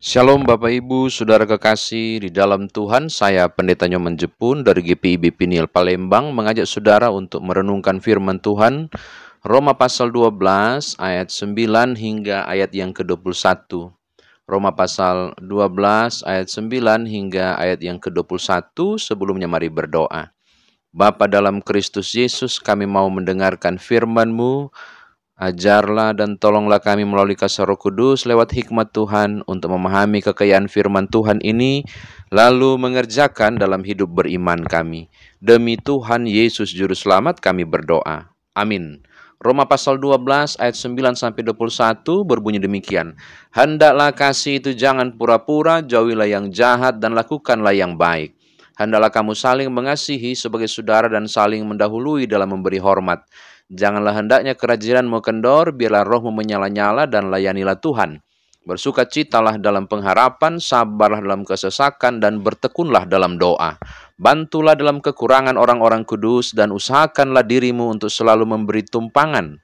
Shalom Bapak Ibu, Saudara kekasih di dalam Tuhan, saya Pendeta Nyoman Jepun dari GPIB Pinil Palembang mengajak saudara untuk merenungkan firman Tuhan Roma pasal 12 ayat 9 hingga ayat yang ke-21. Roma pasal 12 ayat 9 hingga ayat yang ke-21 sebelumnya mari berdoa. Bapa dalam Kristus Yesus kami mau mendengarkan firman-Mu, Ajarlah dan tolonglah kami melalui kasar roh kudus lewat hikmat Tuhan untuk memahami kekayaan firman Tuhan ini, lalu mengerjakan dalam hidup beriman kami. Demi Tuhan Yesus Juru Selamat kami berdoa. Amin. Roma pasal 12 ayat 9 sampai 21 berbunyi demikian. Hendaklah kasih itu jangan pura-pura, jauhilah yang jahat dan lakukanlah yang baik. Hendaklah kamu saling mengasihi sebagai saudara dan saling mendahului dalam memberi hormat Janganlah hendaknya kerajinanmu kendor, biarlah rohmu menyala-nyala dan layanilah Tuhan. Bersuka citalah dalam pengharapan, sabarlah dalam kesesakan, dan bertekunlah dalam doa. Bantulah dalam kekurangan orang-orang kudus, dan usahakanlah dirimu untuk selalu memberi tumpangan.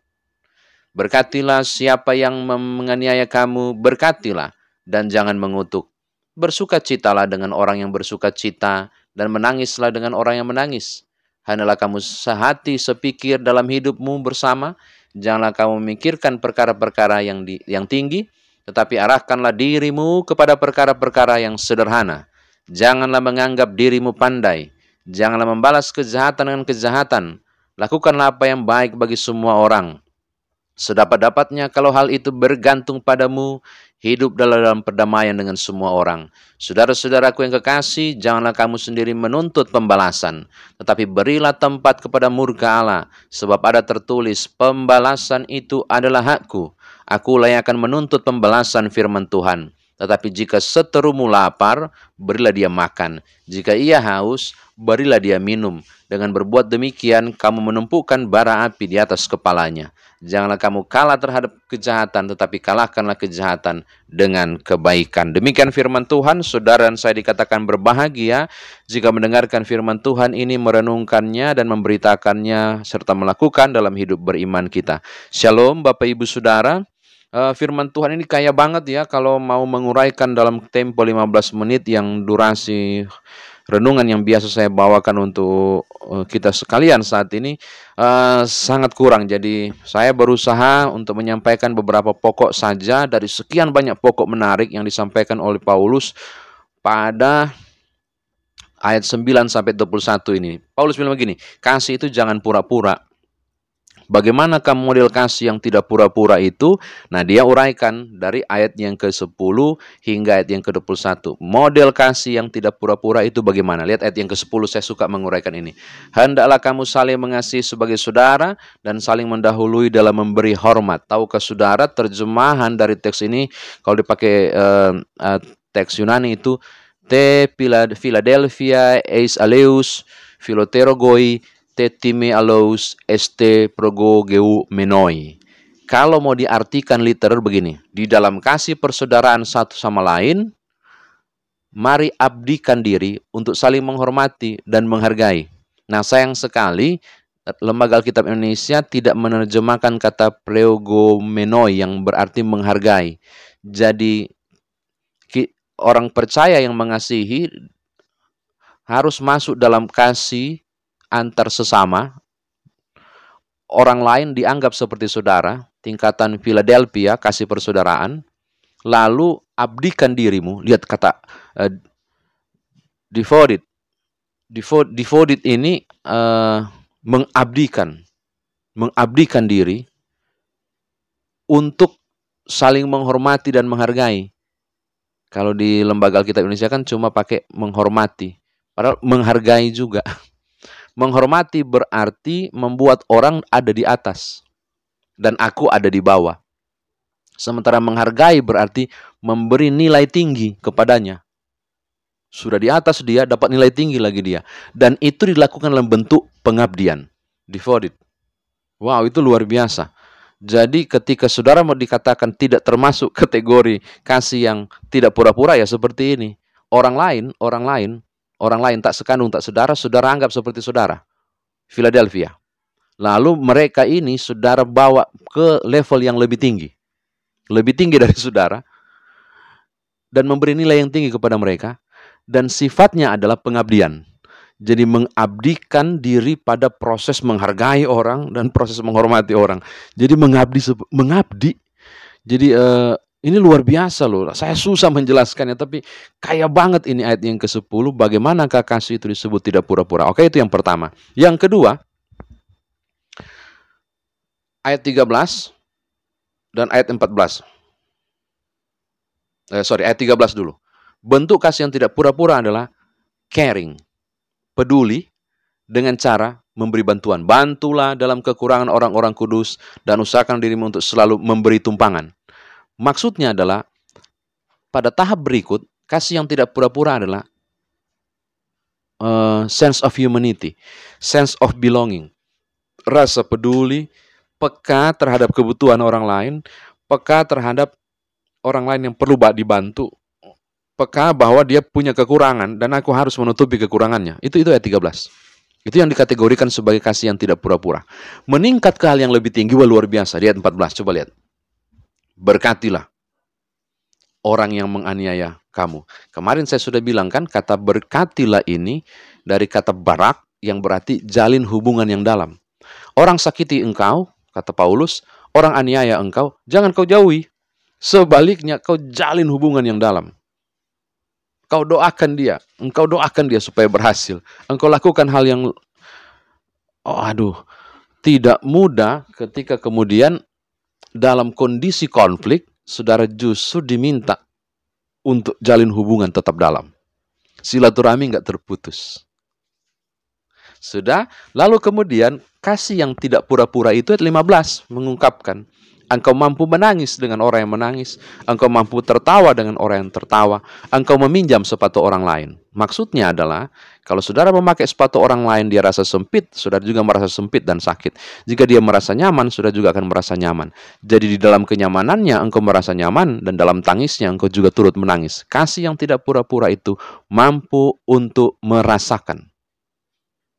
Berkatilah siapa yang menganiaya kamu, berkatilah, dan jangan mengutuk. Bersuka citalah dengan orang yang bersuka cita, dan menangislah dengan orang yang menangis Hendaklah kamu sehati, sepikir dalam hidupmu bersama. Janganlah kamu memikirkan perkara-perkara yang di, yang tinggi, tetapi arahkanlah dirimu kepada perkara-perkara yang sederhana. Janganlah menganggap dirimu pandai. Janganlah membalas kejahatan dengan kejahatan. Lakukanlah apa yang baik bagi semua orang. Sedapat-dapatnya kalau hal itu bergantung padamu, hidup dalam perdamaian dengan semua orang. Saudara-saudaraku yang kekasih, janganlah kamu sendiri menuntut pembalasan, tetapi berilah tempat kepada murka Allah, sebab ada tertulis, pembalasan itu adalah hakku. Akulah yang akan menuntut pembalasan firman Tuhan. Tetapi jika seterumu lapar, berilah dia makan. Jika ia haus, berilah dia minum. Dengan berbuat demikian, kamu menumpukan bara api di atas kepalanya. Janganlah kamu kalah terhadap kejahatan, tetapi kalahkanlah kejahatan dengan kebaikan. Demikian firman Tuhan, saudara dan saya dikatakan berbahagia jika mendengarkan firman Tuhan ini, merenungkannya dan memberitakannya, serta melakukan dalam hidup beriman kita. Shalom Bapak Ibu Saudara. Uh, firman Tuhan ini kaya banget ya kalau mau menguraikan dalam tempo 15 menit yang durasi renungan yang biasa saya bawakan untuk uh, kita sekalian saat ini uh, sangat kurang. Jadi saya berusaha untuk menyampaikan beberapa pokok saja dari sekian banyak pokok menarik yang disampaikan oleh Paulus pada ayat 9 sampai 21 ini. Paulus bilang begini, kasih itu jangan pura-pura. Bagaimana kamu model kasih yang tidak pura-pura itu? Nah, dia uraikan dari ayat yang ke-10 hingga ayat yang ke-21. Model kasih yang tidak pura-pura itu bagaimana? Lihat ayat yang ke-10 saya suka menguraikan ini. Hendaklah kamu saling mengasihi sebagai saudara dan saling mendahului dalam memberi hormat. Tahu ke saudara terjemahan dari teks ini kalau dipakai uh, uh, teks Yunani itu te Philadelphia eis aleus philoterogoi tetime alous este progogeu menoi. Kalau mau diartikan literal begini, di dalam kasih persaudaraan satu sama lain, mari abdikan diri untuk saling menghormati dan menghargai. Nah, sayang sekali Lembaga Alkitab Indonesia tidak menerjemahkan kata preogomenoi yang berarti menghargai. Jadi orang percaya yang mengasihi harus masuk dalam kasih antar sesama, orang lain dianggap seperti saudara, tingkatan Philadelphia, kasih persaudaraan, lalu abdikan dirimu, lihat kata uh, devoted. Devoted, devoted ini uh, mengabdikan, mengabdikan diri untuk saling menghormati dan menghargai. Kalau di lembaga Alkitab Indonesia kan cuma pakai menghormati, padahal menghargai juga. Menghormati berarti membuat orang ada di atas dan aku ada di bawah. Sementara menghargai berarti memberi nilai tinggi kepadanya. Sudah di atas dia, dapat nilai tinggi lagi dia. Dan itu dilakukan dalam bentuk pengabdian. Devoted. Wow, itu luar biasa. Jadi ketika saudara mau dikatakan tidak termasuk kategori kasih yang tidak pura-pura ya seperti ini. Orang lain, orang lain orang lain tak sekandung, tak saudara, saudara anggap seperti saudara. Philadelphia. Lalu mereka ini saudara bawa ke level yang lebih tinggi. Lebih tinggi dari saudara. dan memberi nilai yang tinggi kepada mereka dan sifatnya adalah pengabdian. Jadi mengabdikan diri pada proses menghargai orang dan proses menghormati orang. Jadi mengabdi mengabdi. Jadi uh, ini luar biasa loh. Saya susah menjelaskannya tapi kaya banget ini ayat yang ke-10 bagaimanakah kasih itu disebut tidak pura-pura. Oke, itu yang pertama. Yang kedua, ayat 13 dan ayat 14. Eh, sorry, ayat 13 dulu. Bentuk kasih yang tidak pura-pura adalah caring, peduli dengan cara memberi bantuan. Bantulah dalam kekurangan orang-orang kudus dan usahakan dirimu untuk selalu memberi tumpangan. Maksudnya adalah pada tahap berikut, kasih yang tidak pura-pura adalah uh, sense of humanity, sense of belonging, rasa peduli, peka terhadap kebutuhan orang lain, peka terhadap orang lain yang perlu dibantu, peka bahwa dia punya kekurangan dan aku harus menutupi kekurangannya. Itu itu ayat 13. Itu yang dikategorikan sebagai kasih yang tidak pura-pura. Meningkat ke hal yang lebih tinggi, wah luar biasa. Lihat 14, coba lihat. Berkatilah orang yang menganiaya kamu. Kemarin saya sudah bilang kan, kata berkatilah ini dari kata barak yang berarti jalin hubungan yang dalam. Orang sakiti engkau, kata Paulus, orang aniaya engkau, jangan kau jauhi. Sebaliknya kau jalin hubungan yang dalam. Kau doakan dia, engkau doakan dia supaya berhasil. Engkau lakukan hal yang oh aduh, tidak mudah ketika kemudian dalam kondisi konflik saudara justru diminta untuk jalin hubungan tetap dalam. Silaturahmi nggak terputus. Sudah, lalu kemudian kasih yang tidak pura-pura itu ayat 15 mengungkapkan Engkau mampu menangis dengan orang yang menangis. Engkau mampu tertawa dengan orang yang tertawa. Engkau meminjam sepatu orang lain. Maksudnya adalah, kalau saudara memakai sepatu orang lain, dia rasa sempit, saudara juga merasa sempit dan sakit. Jika dia merasa nyaman, saudara juga akan merasa nyaman. Jadi di dalam kenyamanannya, engkau merasa nyaman, dan dalam tangisnya, engkau juga turut menangis. Kasih yang tidak pura-pura itu mampu untuk merasakan.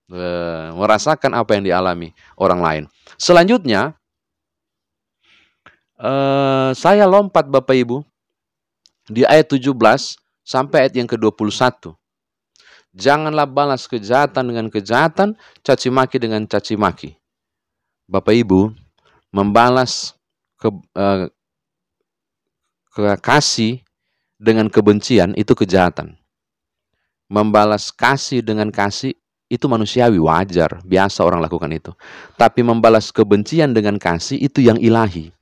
Eh, merasakan apa yang dialami orang lain. Selanjutnya, uh, saya lompat Bapak Ibu di ayat 17 sampai ayat yang ke-21. Janganlah balas kejahatan dengan kejahatan, caci maki dengan caci maki. Bapak Ibu, membalas ke, ke kasih dengan kebencian itu kejahatan. Membalas kasih dengan kasih itu manusiawi, wajar, biasa orang lakukan itu. Tapi membalas kebencian dengan kasih itu yang ilahi.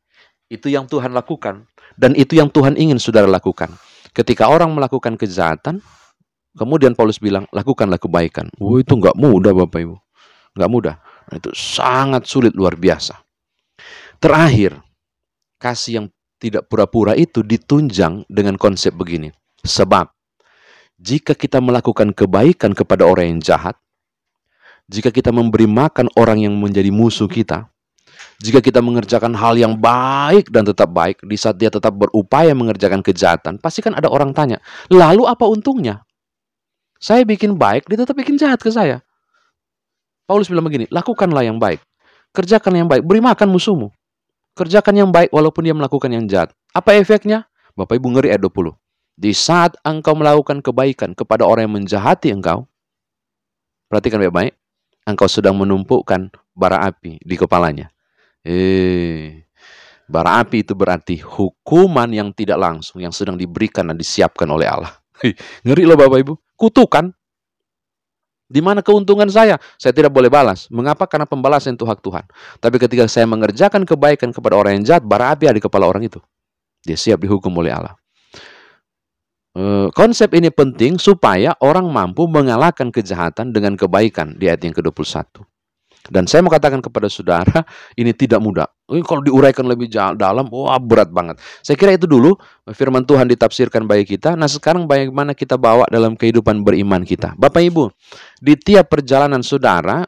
Itu yang Tuhan lakukan. Dan itu yang Tuhan ingin saudara lakukan. Ketika orang melakukan kejahatan, kemudian Paulus bilang, lakukanlah kebaikan. Oh, itu nggak mudah Bapak Ibu. Nggak mudah. Nah, itu sangat sulit luar biasa. Terakhir, kasih yang tidak pura-pura itu ditunjang dengan konsep begini. Sebab, jika kita melakukan kebaikan kepada orang yang jahat, jika kita memberi makan orang yang menjadi musuh kita, jika kita mengerjakan hal yang baik dan tetap baik, di saat dia tetap berupaya mengerjakan kejahatan, pasti kan ada orang tanya, lalu apa untungnya? Saya bikin baik, dia tetap bikin jahat ke saya. Paulus bilang begini, lakukanlah yang baik. Kerjakan yang baik, beri makan musuhmu. Kerjakan yang baik walaupun dia melakukan yang jahat. Apa efeknya? Bapak Ibu ngeri ayat 20. Di saat engkau melakukan kebaikan kepada orang yang menjahati engkau, perhatikan baik-baik, engkau sedang menumpukan bara api di kepalanya. Eh, bara api itu berarti hukuman yang tidak langsung yang sedang diberikan dan disiapkan oleh Allah. Ngeri loh Bapak Ibu. Kutukan. Di mana keuntungan saya? Saya tidak boleh balas. Mengapa? Karena pembalasan itu hak Tuhan. Tapi ketika saya mengerjakan kebaikan kepada orang yang jahat, bara api ada di kepala orang itu. Dia siap dihukum oleh Allah. Eh, konsep ini penting supaya orang mampu mengalahkan kejahatan dengan kebaikan di ayat yang ke-21. Dan saya mau katakan kepada saudara, ini tidak mudah. Ini kalau diuraikan lebih dalam, wah berat banget. Saya kira itu dulu firman Tuhan ditafsirkan bagi kita. Nah sekarang bagaimana kita bawa dalam kehidupan beriman kita. Bapak Ibu, di tiap perjalanan saudara,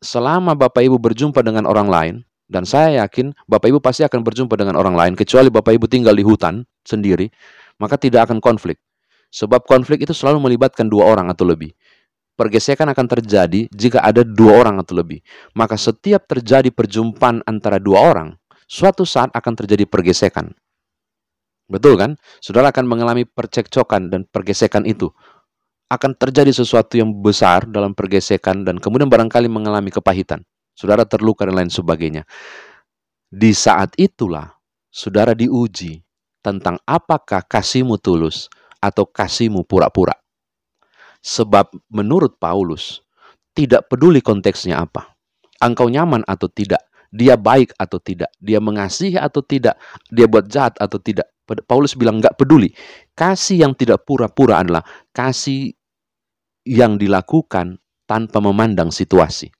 selama Bapak Ibu berjumpa dengan orang lain, dan saya yakin Bapak Ibu pasti akan berjumpa dengan orang lain, kecuali Bapak Ibu tinggal di hutan sendiri, maka tidak akan konflik. Sebab konflik itu selalu melibatkan dua orang atau lebih. Pergesekan akan terjadi jika ada dua orang atau lebih. Maka setiap terjadi perjumpaan antara dua orang, suatu saat akan terjadi pergesekan. Betul kan? Saudara akan mengalami percekcokan dan pergesekan itu. Akan terjadi sesuatu yang besar dalam pergesekan dan kemudian barangkali mengalami kepahitan. Saudara terluka dan lain sebagainya. Di saat itulah saudara diuji tentang apakah kasihmu tulus atau kasihmu pura-pura. Sebab menurut Paulus, tidak peduli konteksnya apa. Engkau nyaman atau tidak, dia baik atau tidak, dia mengasihi atau tidak, dia buat jahat atau tidak. Paulus bilang nggak peduli. Kasih yang tidak pura-pura adalah kasih yang dilakukan tanpa memandang situasi.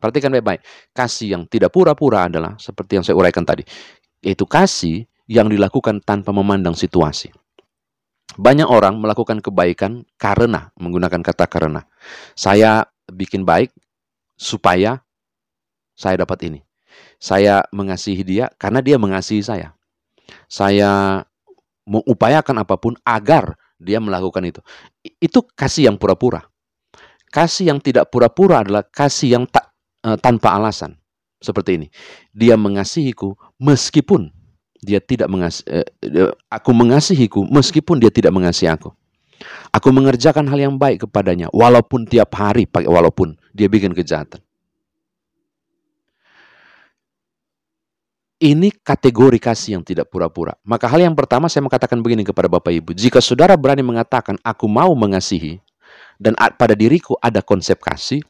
Perhatikan baik-baik. Kasih yang tidak pura-pura adalah seperti yang saya uraikan tadi. Yaitu kasih yang dilakukan tanpa memandang situasi. Banyak orang melakukan kebaikan karena menggunakan kata karena. Saya bikin baik supaya saya dapat ini. Saya mengasihi dia karena dia mengasihi saya. Saya mengupayakan apa pun agar dia melakukan itu. Itu kasih yang pura-pura. Kasih yang tidak pura-pura adalah kasih yang tak uh, tanpa alasan. Seperti ini. Dia mengasihiku meskipun dia tidak mengasihi, uh, aku mengasihiku meskipun dia tidak mengasihi aku. Aku mengerjakan hal yang baik kepadanya walaupun tiap hari pakai walaupun dia bikin kejahatan. Ini kategori kasih yang tidak pura-pura. Maka hal yang pertama saya mau katakan begini kepada Bapak Ibu. Jika saudara berani mengatakan, aku mau mengasihi, dan pada diriku ada konsep kasih,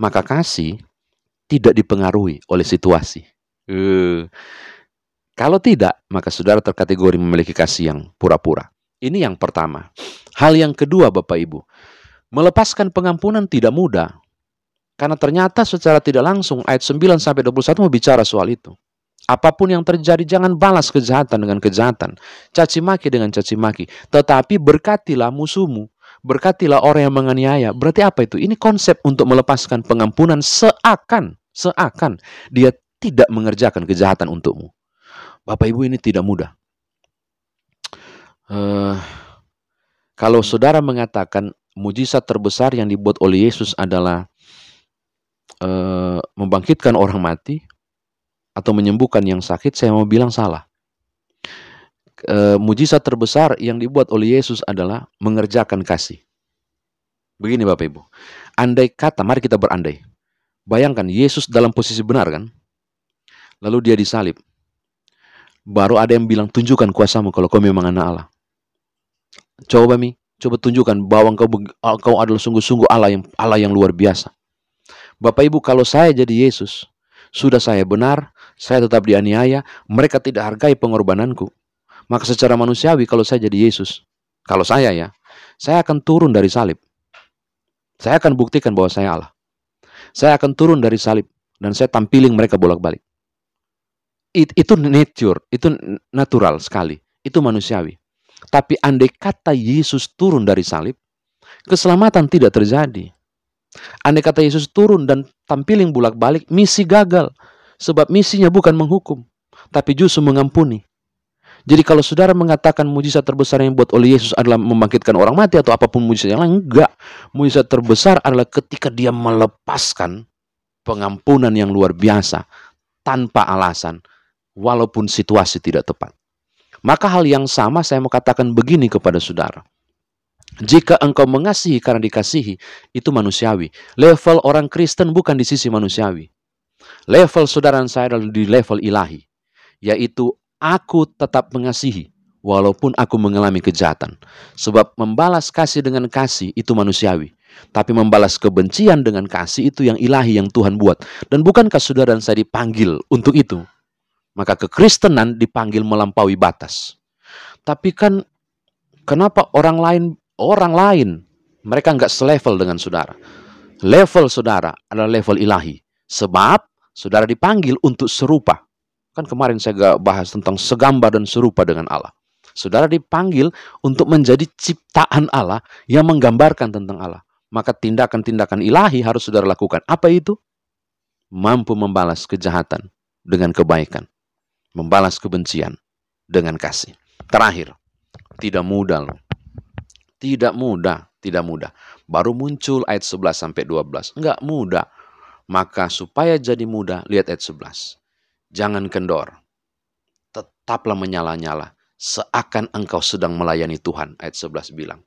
maka kasih tidak dipengaruhi oleh situasi. Uh, kalau tidak, maka saudara terkategori memiliki kasih yang pura-pura. Ini yang pertama. Hal yang kedua, Bapak Ibu, melepaskan pengampunan tidak mudah. Karena ternyata secara tidak langsung ayat 9 sampai 21 mau bicara soal itu. Apa pun yang terjadi jangan balas kejahatan dengan kejahatan, caci maki dengan caci maki, tetapi berkatilah musuhmu, berkatilah orang yang menganiaya. Berarti apa itu? Ini konsep untuk melepaskan pengampunan seakan seakan dia tidak mengerjakan kejahatan untukmu. Bapak Ibu ini tidak mudah. Uh, kalau saudara mengatakan mujizat terbesar yang dibuat oleh Yesus adalah uh, membangkitkan orang mati atau menyembuhkan yang sakit, saya mau bilang salah. Uh, mujizat terbesar yang dibuat oleh Yesus adalah mengerjakan kasih. Begini Bapak Ibu, andai kata, mari kita berandai. Bayangkan Yesus dalam posisi benar kan? Lalu dia disalib. Baru ada yang bilang, tunjukkan kuasamu kalau kau memang anak Allah. Coba Mi, coba tunjukkan bahwa engkau, engkau adalah sungguh-sungguh Allah yang Allah yang luar biasa. Bapak Ibu, kalau saya jadi Yesus, sudah saya benar, saya tetap dianiaya, mereka tidak hargai pengorbananku. Maka secara manusiawi kalau saya jadi Yesus, kalau saya ya, saya akan turun dari salib. Saya akan buktikan bahwa saya Allah. Saya akan turun dari salib dan saya tampilin mereka bolak-balik. It, itu nature, itu natural sekali, itu manusiawi. Tapi andai kata Yesus turun dari salib, keselamatan tidak terjadi. Andai kata Yesus turun dan tampilin bolak-balik, misi gagal. Sebab misinya bukan menghukum, tapi justru mengampuni. Jadi kalau saudara mengatakan mujizat terbesar yang buat oleh Yesus adalah membangkitkan orang mati atau apa pun mujizat yang lain, enggak. Mujizat terbesar adalah ketika dia melepaskan pengampunan yang luar biasa tanpa alasan walaupun situasi tidak tepat. Maka hal yang sama saya mau katakan begini kepada saudara. Jika engkau mengasihi karena dikasihi, itu manusiawi. Level orang Kristen bukan di sisi manusiawi. Level saudara saya adalah di level ilahi. Yaitu aku tetap mengasihi walaupun aku mengalami kejahatan. Sebab membalas kasih dengan kasih itu manusiawi. Tapi membalas kebencian dengan kasih itu yang ilahi yang Tuhan buat. Dan bukankah saudara dan saya dipanggil untuk itu? Maka kekristenan dipanggil melampaui batas. Tapi kan kenapa orang lain orang lain mereka nggak selevel dengan saudara. Level saudara adalah level ilahi. Sebab saudara dipanggil untuk serupa Kan kemarin saya bahas tentang segambar dan serupa dengan Allah. Saudara dipanggil untuk menjadi ciptaan Allah yang menggambarkan tentang Allah. Maka tindakan-tindakan ilahi harus saudara lakukan. Apa itu? Mampu membalas kejahatan dengan kebaikan. Membalas kebencian dengan kasih. Terakhir, tidak mudah loh. Tidak mudah, tidak mudah. Baru muncul ayat 11 sampai 12. Enggak mudah. Maka supaya jadi mudah, lihat ayat 11. Jangan kendor. Tetaplah menyala-nyala. seakan engkau sedang melayani Tuhan. Ayat 11 bilang.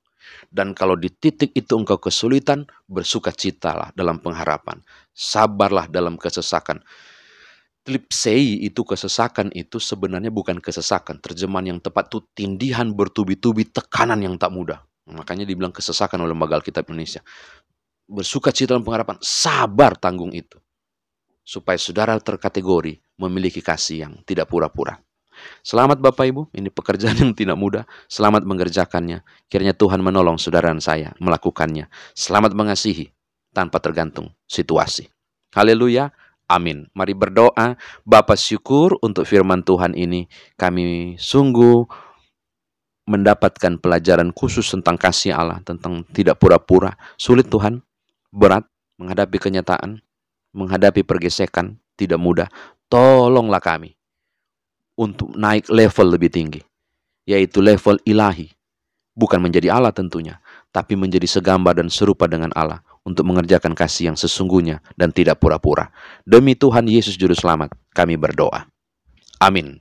Dan kalau di titik itu engkau kesulitan, bersukacitalah dalam pengharapan. Sabarlah dalam kesesakan. Tlipsei itu kesesakan itu sebenarnya bukan kesesakan. Terjemahan yang tepat itu tindihan bertubi-tubi tekanan yang tak mudah. Makanya dibilang kesesakan oleh lembaga Alkitab Indonesia. Bersuka cita dalam pengharapan, sabar tanggung itu. Supaya saudara terkategori memiliki kasih yang tidak pura-pura. Selamat Bapak Ibu, ini pekerjaan yang tidak mudah. Selamat mengerjakannya. Kiranya Tuhan menolong saudara dan saya melakukannya. Selamat mengasihi tanpa tergantung situasi. Haleluya. Amin. Mari berdoa. Bapak syukur untuk firman Tuhan ini. Kami sungguh mendapatkan pelajaran khusus tentang kasih Allah, tentang tidak pura-pura. Sulit Tuhan, berat menghadapi kenyataan, menghadapi pergesekan, tidak mudah. Tolonglah kami untuk naik level lebih tinggi, yaitu level ilahi. Bukan menjadi Allah tentunya, tapi menjadi segambar dan serupa dengan Allah untuk mengerjakan kasih yang sesungguhnya dan tidak pura-pura. Demi Tuhan Yesus Juru Selamat, kami berdoa. Amin.